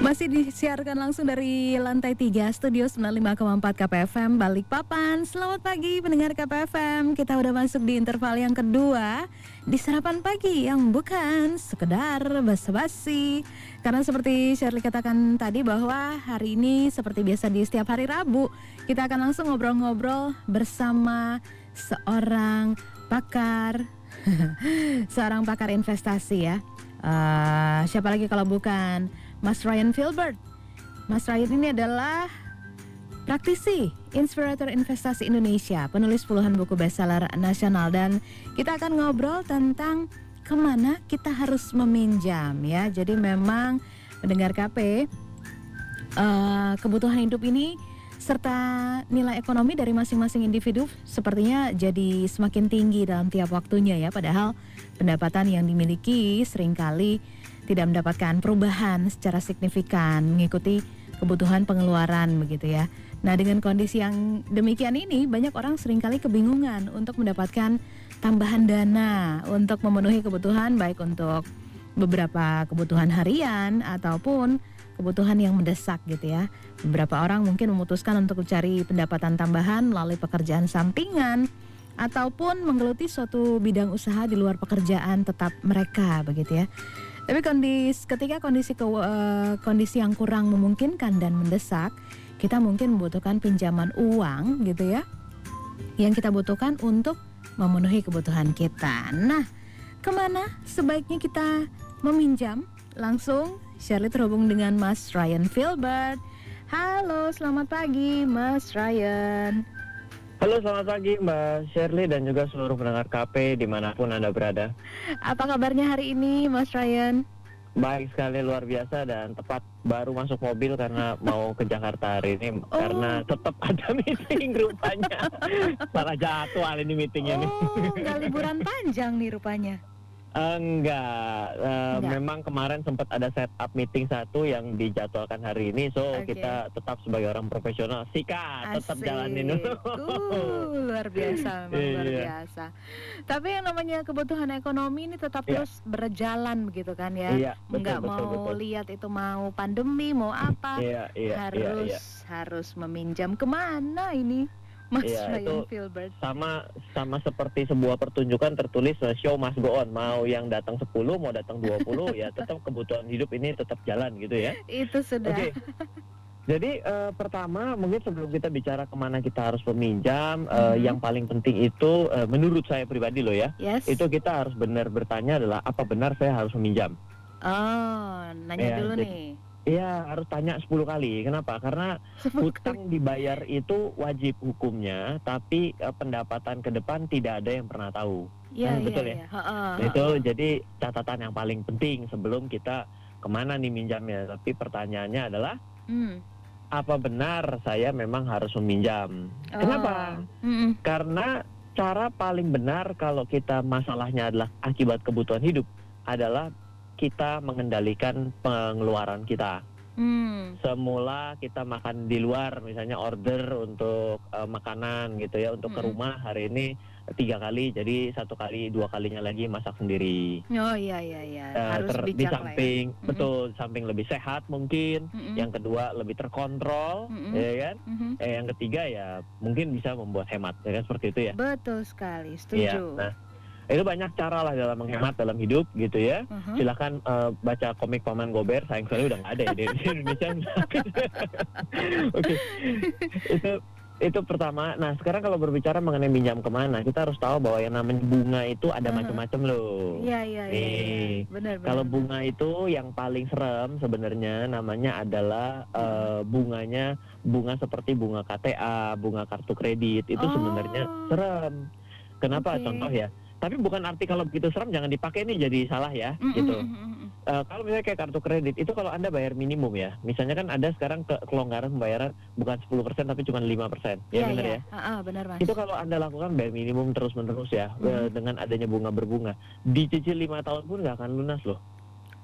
Masih disiarkan langsung dari lantai 3 Studio 95,4 KPFM Balikpapan. Selamat pagi pendengar KPFM Kita udah masuk di interval yang kedua. Di sarapan pagi yang bukan sekedar basa-basi. Karena seperti Shirley katakan tadi bahwa hari ini seperti biasa di setiap hari Rabu Kita akan langsung ngobrol-ngobrol bersama seorang pakar. Seorang pakar investasi ya. Uh, siapa lagi kalau bukan Mas Ryan Filbert. Mas Ryan ini adalah praktisi, inspirator investasi Indonesia, penulis puluhan buku bestseller nasional dan kita akan ngobrol tentang ke mana kita harus meminjam ya. Jadi memang mendengar KP uh, kebutuhan hidup ini serta nilai ekonomi dari masing-masing individu sepertinya jadi semakin tinggi dalam tiap waktunya ya padahal pendapatan yang dimiliki sering kali tidak mendapatkan perubahan secara signifikan mengikuti kebutuhan pengeluaran begitu ya. Nah, dengan kondisi yang demikian ini banyak orang sering kali kebingungan untuk mendapatkan tambahan dana untuk memenuhi kebutuhan baik untuk beberapa kebutuhan harian ataupun kebutuhan yang mendesak gitu ya. Beberapa orang mungkin memutuskan untuk mencari pendapatan tambahan melalui pekerjaan sampingan ataupun menggeluti suatu bidang usaha di luar pekerjaan tetap mereka begitu ya. Tapi kondisi ketika kondisi ke, uh, kondisi yang kurang memungkinkan dan mendesak, kita mungkin membutuhkan pinjaman uang gitu ya. Yang kita butuhkan untuk memenuhi kebutuhan kita. Nah, ke mana sebaiknya kita meminjam? Langsung Shirley terhubung dengan Mas Ryan Filbert. Halo, selamat pagi Mas Ryan. Halo selamat pagi Mbak Shirley dan juga seluruh pendengar KP di mana pun Anda berada. Apa kabarnya hari ini Mas Ryan? Baik sekali luar biasa dan tepat baru masuk mobil karena mau ke Jakarta hari ini oh. karena tetap ada meeting rupanya. Salah jadwal ini meetingnya oh, nih. Oh, liburan panjang nih rupanya. Uh, enggak. Uh, enggak, memang kemarin sempat ada setup meeting satu yang dijadwalkan hari ini, so okay. kita tetap sebagai orang profesional sikat, tetap jalanin dulu. Uh, luar biasa, memang luar iya. biasa. Tapi yang namanya kebutuhan ekonomi ini tetap yeah. terus berjalan begitu kan ya? Iya, betul, enggak betul, mau betul. lihat itu mau pandemi, mau apa, iya, iya, harus iya, iya. harus meminjam ke mana ini? Mas Ryan itu Filbert. sama sama seperti sebuah pertunjukan tertulis show must go on mau yang datang 10 mau datang 20 ya tetap kebutuhan hidup ini tetap jalan gitu ya Itu sudah. Oke. jadi uh, pertama mungkin sebelum kita bicara ke mana kita harus meminjam uh, Mhm. yang paling penting itu uh, menurut saya pribadi loh ya Yes. itu kita harus benar bertanya adalah apa benar saya harus meminjam Oh, nanya Iya, dulu jadi- nih. Iya harus tanya 10 kali kenapa karena hutang dibayar itu wajib hukumnya tapi uh, pendapatan ke depan tidak ada yang pernah tahu Iya, iya, betul ya? iya. Heeh, Nah, itu heeh. jadi catatan yang paling penting sebelum kita ke mana nih minjamnya. Tapi pertanyaannya adalah Hmm. apa benar saya memang harus meminjam? Kenapa? Oh, mm-mm. Karena cara paling benar kalau kita masalahnya adalah akibat kebutuhan hidup adalah kita mengendalikan pengeluaran kita. Hmm. Semula kita makan di luar, misalnya order untuk eh, makanan gitu ya, untuk ke Mm-mm. rumah hari ini tiga kali, jadi satu kali, dua kalinya lagi masak sendiri. Oh iya iya iya. Eh, Harus ter- di ya. samping Mm-mm. betul di samping lebih sehat mungkin Mm-mm. yang kedua lebih terkontrol Mm-mm. ya kan Mhm. eh, yang ketiga ya mungkin bisa membuat hemat ya kan seperti itu ya Betul sekali, setuju. nah itu banyak cara lah dalam menghemat dalam hidup gitu ya Mhm. silakan eh, baca komik paman gober sayang sekali udah nggak ada ya di, Indonesia oke itu itu pertama nah sekarang kalau berbicara mengenai minjam ke mana kita harus tahu bahwa yang namanya bunga itu ada Mhm. macam-macam loh Iya iya iya. iya. Benar benar. Kalau bunga itu yang paling serem sebenarnya namanya adalah eh, bunganya bunga seperti bunga KTA, bunga kartu kredit itu Oh. sebenarnya serem. Kenapa? Oke. Contoh ya. Tapi bukan arti kalau begitu serem jangan dipakai nih jadi salah ya, Mm-mm, gitu. mm-mm, mm-mm. Eh, kalau misalnya kayak kartu kredit itu kalau anda bayar minimum ya, misalnya kan ada sekarang ke kelonggaran pembayaran bukan 10% tapi cuma 5%, ya Iya benar iya. ya. Heeh, benar Mas. Itu kalau anda lakukan bayar minimum terus menerus ya, eh, dengan adanya bunga berbunga, dicicil lima tahun pun nggak akan lunas loh.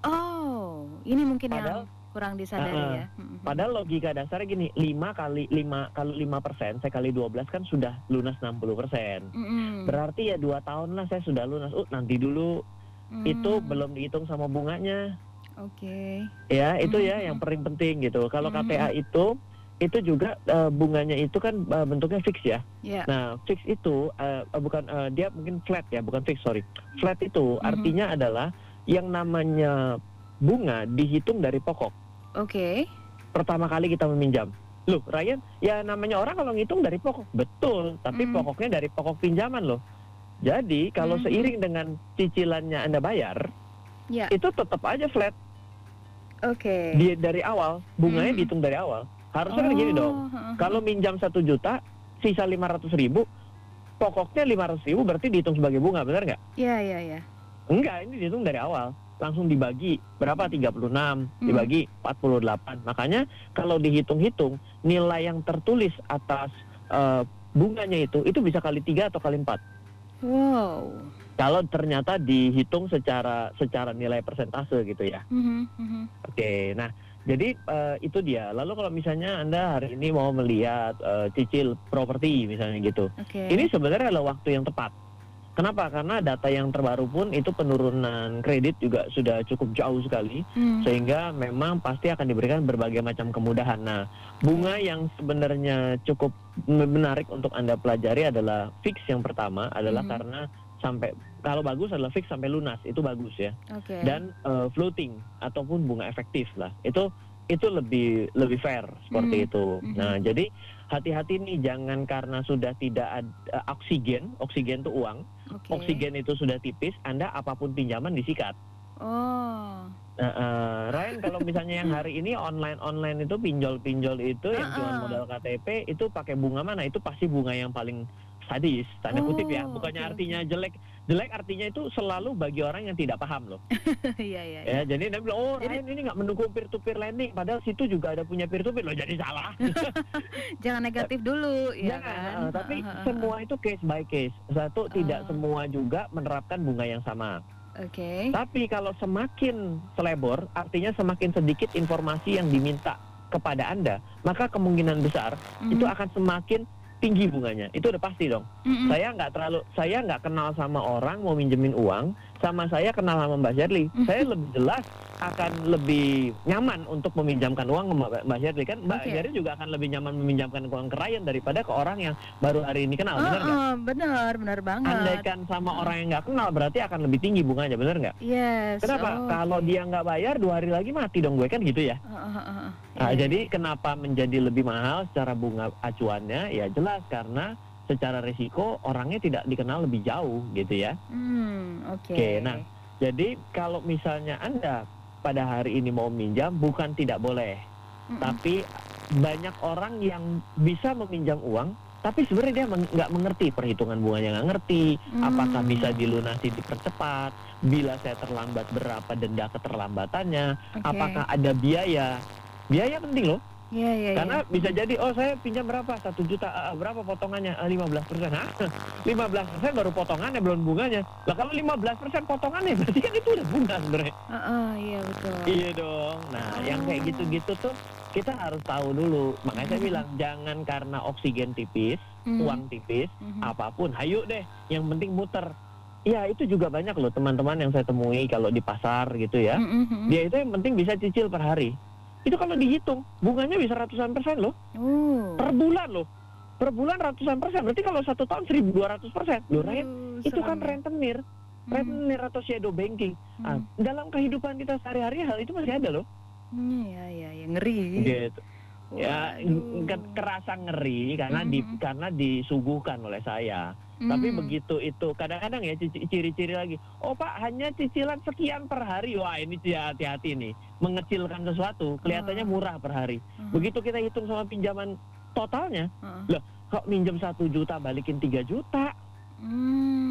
Oh, ini mungkin Padahal- yang kurang disadari Heeh. ya. Padahal logika dasarnya gini, 5 kali 5 kalau 5 persen, saya kali 12 kan sudah lunas 60 persen. Mm-mm. Berarti ya dua tahun lah saya sudah lunas. Uh nanti dulu itu Mm. belum dihitung sama bunganya. Oke. Ya, itu Mhm, ya mhm. yang paling penting gitu. Kalau Mhm, KTA itu itu juga eh, bunganya itu kan eh, bentuknya fix ya. Ya. Nah, fix itu eh, bukan eh, dia mungkin flat ya, bukan fix, sorry. Flat itu Mhm. artinya adalah yang namanya bunga dihitung dari pokok. Oke. Pertama kali kita meminjam. Loh, Ryan, ya namanya orang kalau ngitung dari pokok. Betul, tapi Mhm. pokoknya dari pokok pinjaman loh. Jadi, kalau Mhm. seiring dengan cicilannya Anda bayar, Ya. itu tetap aja flat. Oke. Di, dari awal, bunganya Mhm. dihitung dari awal. Harusnya kan gini dong. Oh, heeh, Kalau minjam satu juta, sisa 500 ribu, pokoknya 500 ribu berarti dihitung sebagai bunga, benar nggak? Ya, ya, ya. Enggak, ini dihitung dari awal. Langsung dibagi, berapa? 36, Hmm. dibagi 48. Makanya kalau dihitung-hitung, nilai yang tertulis atas eh, bunganya itu, itu bisa kali tiga atau kali empat. Wow. Kalau ternyata dihitung secara secara nilai persentase gitu ya. Mhm, mhm. Oke, nah jadi eh, itu dia. Lalu kalau misalnya Anda hari ini mau melihat eh, cicil properti misalnya gitu. Oke. Ini sebenarnya adalah waktu yang tepat. Kenapa? Karena data yang terbaru pun itu penurunan kredit juga sudah cukup jauh sekali Hmm. sehingga memang pasti akan diberikan berbagai macam kemudahan. Nah, bunga yang sebenarnya cukup menarik untuk Anda pelajari adalah fix yang pertama adalah Mhm. karena sampai kalau bagus adalah fix sampai lunas, itu bagus ya Oke. dan eh, floating ataupun bunga efektif lah itu itu lebih lebih fair seperti Mhm. itu. Mhm. Nah jadi hati-hati nih jangan karena sudah tidak ada oksigen, oksigen itu uang, Oke. oksigen itu sudah tipis, anda apa pun pinjaman disikat. Oh. Nah, eh, Ryan kalau misalnya yang hari ini online online itu pinjol pinjol itu yang cuma Ah-ah. modal KTP itu pakai bunga mana? Itu pasti bunga yang paling sadis, tanda kutip ya. Oh, Bukannya oke, artinya jelek, jelek artinya itu selalu bagi orang yang tidak paham loh. Iya, iya, iya. Ya, jadi dia bilang, oh Jadi- Ryan ini nggak mendukung peer to peer lending, padahal situ juga ada punya peer to peer loh, jadi salah. Jangan negatif dulu, ya Jangan, kan? eh, tapi semua itu case by case. Satu, tidak Oh. semua juga menerapkan bunga yang sama. Oke. Tapi kalau semakin selebor, artinya semakin sedikit informasi yang diminta kepada Anda, maka kemungkinan besar itu Mhm. akan semakin tinggi bunganya. Itu udah pasti dong. Mhm. Saya nggak terlalu, saya nggak kenal sama orang mau minjemin uang, sama saya kenal sama Mbak Shirley. Mhm. Saya lebih jelas akan lebih nyaman untuk meminjamkan uang Mbak Mbak kan. Mbak. Shirley juga akan lebih nyaman meminjamkan uang ke Ryan daripada ke orang yang baru hari ini kenal, benar nggak? Heeh, benar, benar banget. Andaikan sama orang yang nggak kenal berarti akan lebih tinggi bunganya, benar nggak? Yes. Kenapa? oh, Kalau dia nggak bayar dua hari lagi mati dong gue kan gitu ya. Heeh, heeh. Nah, Iya, jadi kenapa menjadi lebih mahal secara bunga acuannya? Ya jelas karena secara risiko orangnya tidak dikenal lebih jauh gitu ya. Hmm, oke. Oke, nah. Jadi kalau misalnya Anda pada hari ini mau minjam bukan tidak boleh, Mm-mm. tapi banyak orang yang bisa meminjam uang tapi sebenarnya dia men- nggak mengerti perhitungan bunganya nggak ngerti apakah Hmm. bisa dilunasi dipercepat bila saya terlambat berapa denda keterlambatannya Oke. apakah ada biaya biaya penting loh Iya, iya, iya. karena bisa jadi oh saya pinjam berapa? Satu juta ah, ah, berapa potongannya? Lima belas persen. Lima belas persen baru potongannya belum bunganya. Lah kalau lima belas persen potongannya berarti kan itu udah bunga sebenarnya. Heeh, iya betul. iya dong. Nah yang kayak gitu-gitu tuh kita harus tahu dulu. Makanya saya Mhm. bilang jangan karena oksigen tipis Mhm, uang tipis mhm. apa pun hayu deh. Yang penting muter. Ya itu juga banyak loh teman-teman yang saya temui kalau di pasar gitu ya. Mhm. dia itu yang penting bisa cicil per hari itu kalau dihitung bunganya bisa ratusan persen loh. Oh. per bulan loh. Per bulan ratusan persen. Berarti kalau satu tahun 1200 persen. Loh Ryan Aduh, itu kan ya. rentenir. Mhm, rentenir atau shadow banking. Ah, mhm. dalam kehidupan kita sehari-hari hal itu masih ada loh. Hmm, Iya, iya, iya, ngeri. gitu ya ke- kerasa ngeri karena di Mhm. karena disuguhkan oleh saya tapi Hmm. begitu itu kadang-kadang ya ciri-ciri lagi oh pak hanya cicilan sekian per hari wah ini hati-hati nih mengecilkan sesuatu kelihatannya Ah. murah per hari Mhm, begitu kita hitung sama pinjaman totalnya heeh. kok minjem satu juta balikin 3 juta Hmm.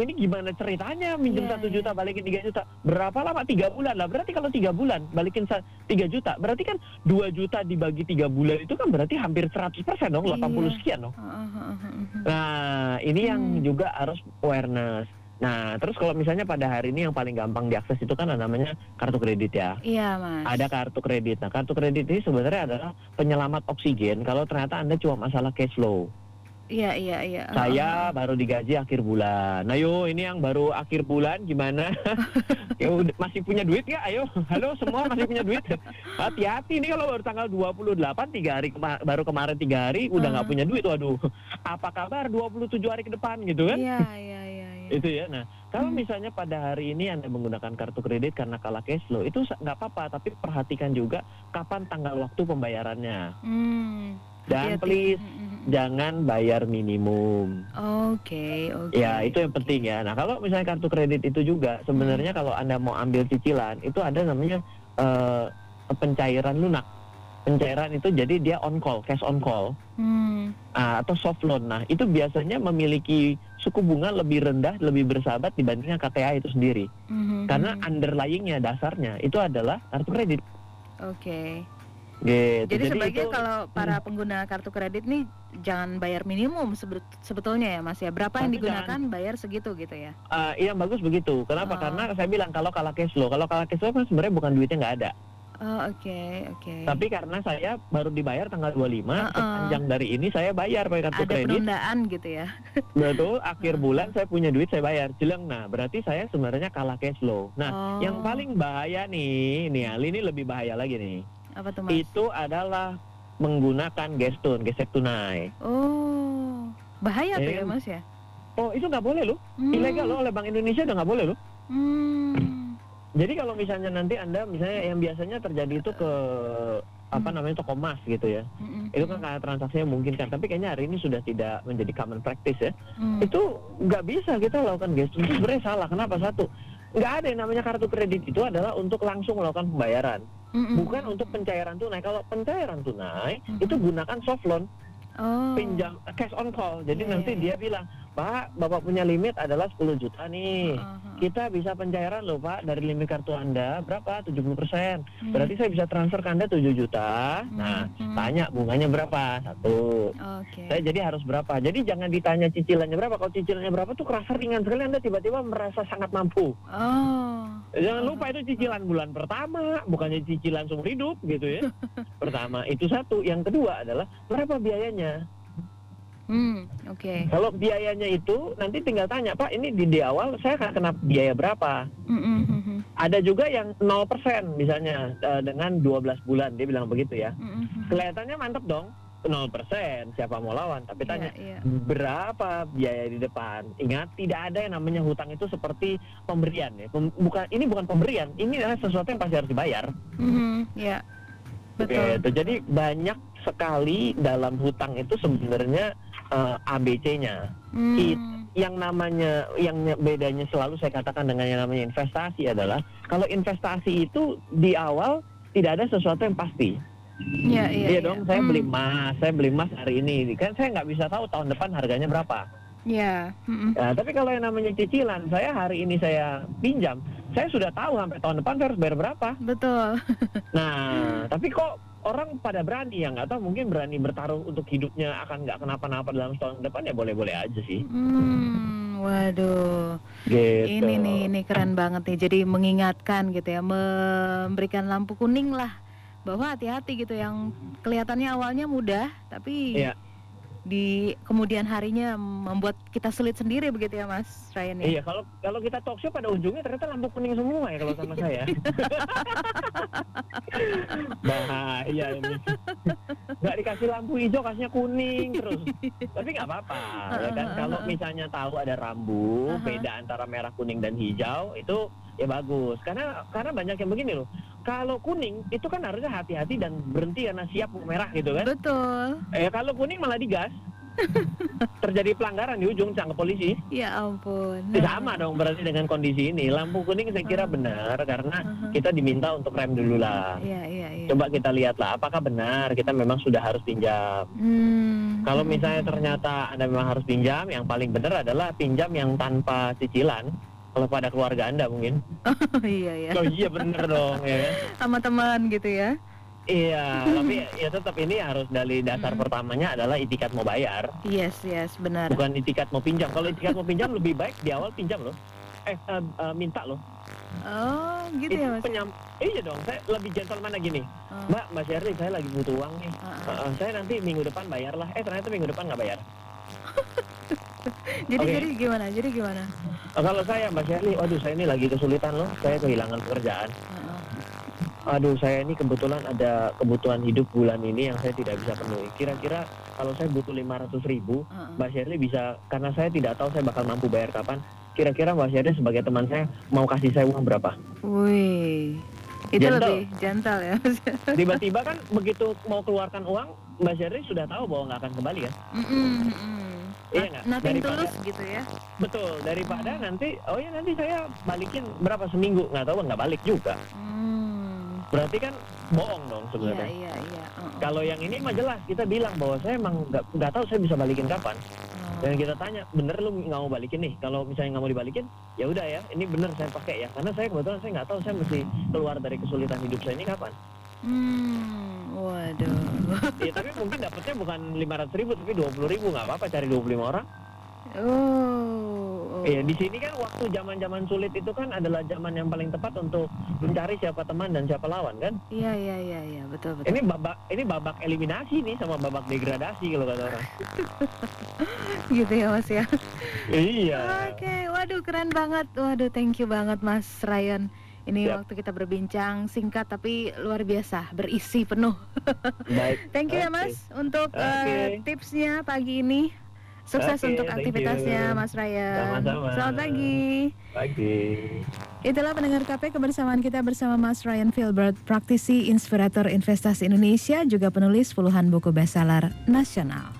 Ini gimana ceritanya? Minjem Iya, satu iya. juta balikin 3 juta. Berapa lama? Tiga bulan lah. Berarti kalau tiga bulan balikin 3 juta. Berarti kan 2 juta dibagi tiga bulan itu kan berarti hampir 100% dong 80 Iya. sekian dong. Nah ini yang Hmm. juga harus awareness. Nah terus kalau misalnya pada hari ini yang paling gampang diakses itu kan namanya kartu kredit ya. Iya, Mas. ada kartu kredit. Nah kartu kredit ini sebenarnya adalah penyelamat oksigen kalau ternyata anda cuma masalah cash flow Iya, iya, iya. Saya baru digaji akhir bulan. Nah yo ini yang baru akhir bulan gimana? ya udah, masih punya duit ya? Ayo, halo semua masih punya duit? Hati-hati nih kalau baru tanggal 28 tiga hari kema- baru kemarin tiga hari udah nggak Ah. punya duit. Waduh, apa kabar 27 hari ke depan gitu kan? Iya, iya, iya, iya. Itu ya. Nah, kalau Hmm. misalnya pada hari ini Anda menggunakan kartu kredit karena kalah cash flow, itu nggak apa-apa, tapi perhatikan juga kapan tanggal waktu pembayarannya. Hmm. Dan hati-hati. please Mm, mm, mm. jangan bayar minimum. Oke, oke. Ya, itu yang penting ya. Nah, kalau misalnya kartu kredit itu juga sebenarnya Hmm. kalau Anda mau ambil cicilan, itu ada namanya eh, pencairan lunak. Pencairan itu jadi dia on call, cash on call, Hmm. ah, atau soft loan. Nah, itu biasanya memiliki suku bunga lebih rendah, lebih bersahabat dibandingkan KTA itu sendiri. Mhm, Karena mhm. underlyingnya dasarnya itu adalah kartu kredit. Oke. Gitu. Jadi, sebaiknya itu- kalau para pengguna kartu kredit nih jangan bayar minimum sebet- sebetulnya ya Mas ya. Berapa yang digunakan bayar segitu gitu ya. eh, yang bagus begitu. Kenapa? Oh. Karena saya bilang kalau kalah cash flow, kalau kalah cash flow kan sebenarnya bukan duitnya nggak ada. Oh, oke, oke. Tapi karena saya baru dibayar tanggal 25, Uh-uh. sepanjang dari ini saya bayar pakai kartu ada kredit. penundaan gitu ya. Betul, akhir Uh-uh. bulan saya punya duit saya bayar. Jeleng. Nah, berarti saya sebenarnya kalah cash flow. Nah, Oh. yang paling bahaya nih, nih Ali ini lebih bahaya lagi nih. Apa tuh Mas? Itu adalah menggunakan gestun, gesek tunai. Oh. Bahaya tuh ya Mas ya. Oh, itu nggak boleh loh. Hmm. Ilegal loh oleh Bank Indonesia udah nggak boleh loh. Hmm. Jadi kalau misalnya nanti Anda misalnya yang biasanya terjadi itu ke apa Hmm. namanya toko emas gitu ya. Mm-mm. Itu kan karena transaksinya memungkinkan, tapi kayaknya hari ini sudah tidak menjadi common practice ya. Hmm. Itu nggak bisa kita lakukan gestur. Itu sebenarnya salah. Kenapa satu? Nggak ada yang namanya kartu kredit itu adalah untuk langsung melakukan pembayaran, Mm-mm. bukan untuk pencairan tunai. Kalau pencairan tunai Hmm. itu gunakan soft loan, Oh. pinjam cash on call. Jadi Iya, nanti iya, dia bilang, Pak, Bapak punya limit adalah 10 juta nih. Uh-huh. Kita bisa pencairan loh Pak dari limit kartu Anda berapa? 70%. Hmm. Berarti saya bisa transfer ke Anda 7 juta. Nah, Hmm. tanya bunganya berapa? Satu. Oke. Saya jadi harus berapa? Jadi jangan ditanya cicilannya berapa. Kalau cicilannya berapa tuh kerasa ringan sekali Anda tiba-tiba merasa sangat mampu. Oh. Jangan lupa itu cicilan bulan pertama, bukannya cicilan seumur hidup gitu ya. pertama, itu satu. Yang kedua adalah berapa biayanya? Hmm, oke. Kalau biayanya itu nanti tinggal tanya, Pak, ini di, di awal saya akan kena biaya berapa? Mm-mm, mm-mm, Ada juga yang 0% misalnya eh, dengan 12 bulan, dia bilang begitu ya. mm-mm. Kelihatannya mantep dong, 0%, siapa mau lawan? Tapi tanya, Iya, iya. berapa biaya di depan? Ingat, tidak ada yang namanya hutang itu seperti pemberian ya. Pem- bukan ini bukan pemberian, ini adalah sesuatu yang pasti harus dibayar. Mhm, ya. Betul. Gitu. Jadi banyak sekali dalam hutang itu sebenarnya eh, ABC-nya. Hmm, Yang namanya yang bedanya selalu saya katakan dengan yang namanya investasi adalah kalau investasi itu di awal tidak ada sesuatu yang pasti. Iya, iya. Iya dong, saya Hmm, beli emas, saya beli emas hari ini. Kan saya nggak bisa tahu tahun depan harganya berapa. Iya. mm-mm. Nah, tapi kalau yang namanya cicilan, saya hari ini saya pinjam, saya sudah tahu sampai tahun depan saya harus bayar berapa. Betul. Nah, tapi kok orang pada berani ya nggak tahu mungkin berani bertaruh untuk hidupnya akan nggak kenapa-napa dalam setahun depan ya boleh-boleh aja sih. Hmm, waduh. Gitu. Ini nih, ini keren banget nih. Jadi mengingatkan gitu ya, memberikan lampu kuning lah bahwa hati-hati gitu yang kelihatannya awalnya mudah, tapi Iya. Di kemudian harinya membuat kita sulit sendiri begitu ya, Mas Ryan ya. Iya, kalau kalau kita talk show pada ujungnya ternyata lampu kuning semua ya kalau sama saya. Bahaya ini. Nggak dikasih lampu hijau, kasihnya kuning terus. Tapi nggak apa-apa, ya kan? Kalau misalnya tahu ada rambu, beda antara merah, kuning dan hijau, itu ya bagus. Karena karena banyak yang begini loh. Kalau kuning itu kan harusnya hati-hati dan berhenti karena siap merah gitu kan. Betul. Eh kalau kuning malah digas. Terjadi pelanggaran di ujung tangkap polisi. Ya ampun. Ya, sama dong berarti dengan kondisi ini. Lampu kuning saya kira Ah. benar karena Aha. kita diminta untuk rem dulu lah. Iya, iya, iya. Coba kita lihatlah apakah benar kita memang sudah harus pinjam. Hmm. Kalau misalnya ternyata Anda memang harus pinjam, yang paling benar adalah pinjam yang tanpa cicilan. Kalau pada keluarga Anda mungkin. Oh, iya, iya. Oh iya benar dong ya. Sama teman gitu ya. Iya, tapi ya tetap ini harus dari dasar Mm. pertamanya adalah itikat mau bayar, Yes, yes, benar. bukan itikat mau pinjam. Kalau itikat mau pinjam lebih baik di awal pinjam loh. Eh, eh, eh, minta loh. Oh, gitu itu ya, Mas. penyam iya dong saya lebih gentleman lagi gini Oh. mbak mbak Sherly saya lagi butuh uang nih ah. Eh, eh, saya nanti minggu depan bayar lah eh ternyata minggu depan nggak bayar jadi Oke. jadi gimana? Jadi gimana? Kalau saya Mbak Shirley, waduh saya ini lagi kesulitan loh. Saya kehilangan pekerjaan. Heeh. Aduh, saya ini kebetulan ada kebutuhan hidup bulan ini yang saya tidak bisa penuhi. Kira-kira kalau saya butuh 500 ribu, Heeh. Mbak Shirley bisa, karena saya tidak tahu saya bakal mampu bayar kapan. Kira-kira Mbak Shirley sebagai teman saya mau kasih saya uang berapa? Wih, itu Gentle. lebih gentle ya. Tiba-tiba kan begitu mau keluarkan uang, Mbak Shirley sudah tahu bahwa nggak akan kembali kan? Mm-mm, mm-mm. Iya nggak? Nothing Daripada- tulus gitu ya. Betul, daripada nanti, oh ya nanti saya balikin berapa seminggu, nggak tahu nggak balik juga. Hmm. Berarti kan bohong dong Iya sebenarnya. iya iya. Heeh. Kalau yang ini mah jelas kita bilang bahwa saya emang nggak nggak tahu saya bisa balikin kapan. Oh. Dan kita tanya, bener lu nggak mau balikin nih? Kalau misalnya nggak mau dibalikin, ya udah ya, ini bener saya pakai ya. Karena saya kebetulan saya nggak tahu saya mesti keluar dari kesulitan hidup saya ini kapan. Hmm, waduh. ya tapi mungkin dapetnya bukan 500 ribu tapi 20 ribu nggak apa-apa cari 25 orang. Oh. oh. Iya di sini kan waktu zaman-zaman sulit itu kan adalah zaman yang paling tepat untuk mencari siapa teman dan siapa lawan kan. Iya iya iya iya betul betul. Ini babak ini babak eliminasi nih sama babak degradasi kalau kata orang. gitu ya Mas ya. iya. Oke, waduh keren banget. Waduh, thank you banget Mas Ryan. Ini Siap. waktu kita berbincang singkat tapi luar biasa, berisi penuh. Baik. Thank you ya Oke. Mas untuk eh, Oke. tipsnya pagi ini. Sukses Oke, untuk aktivitasnya you. Mas Ryan. Sama-sama. Selamat pagi. Pagi. Itulah pendengar KP kebersamaan kita bersama Mas Ryan Filbert, praktisi inspirator investasi Indonesia, juga penulis puluhan buku bestseller nasional.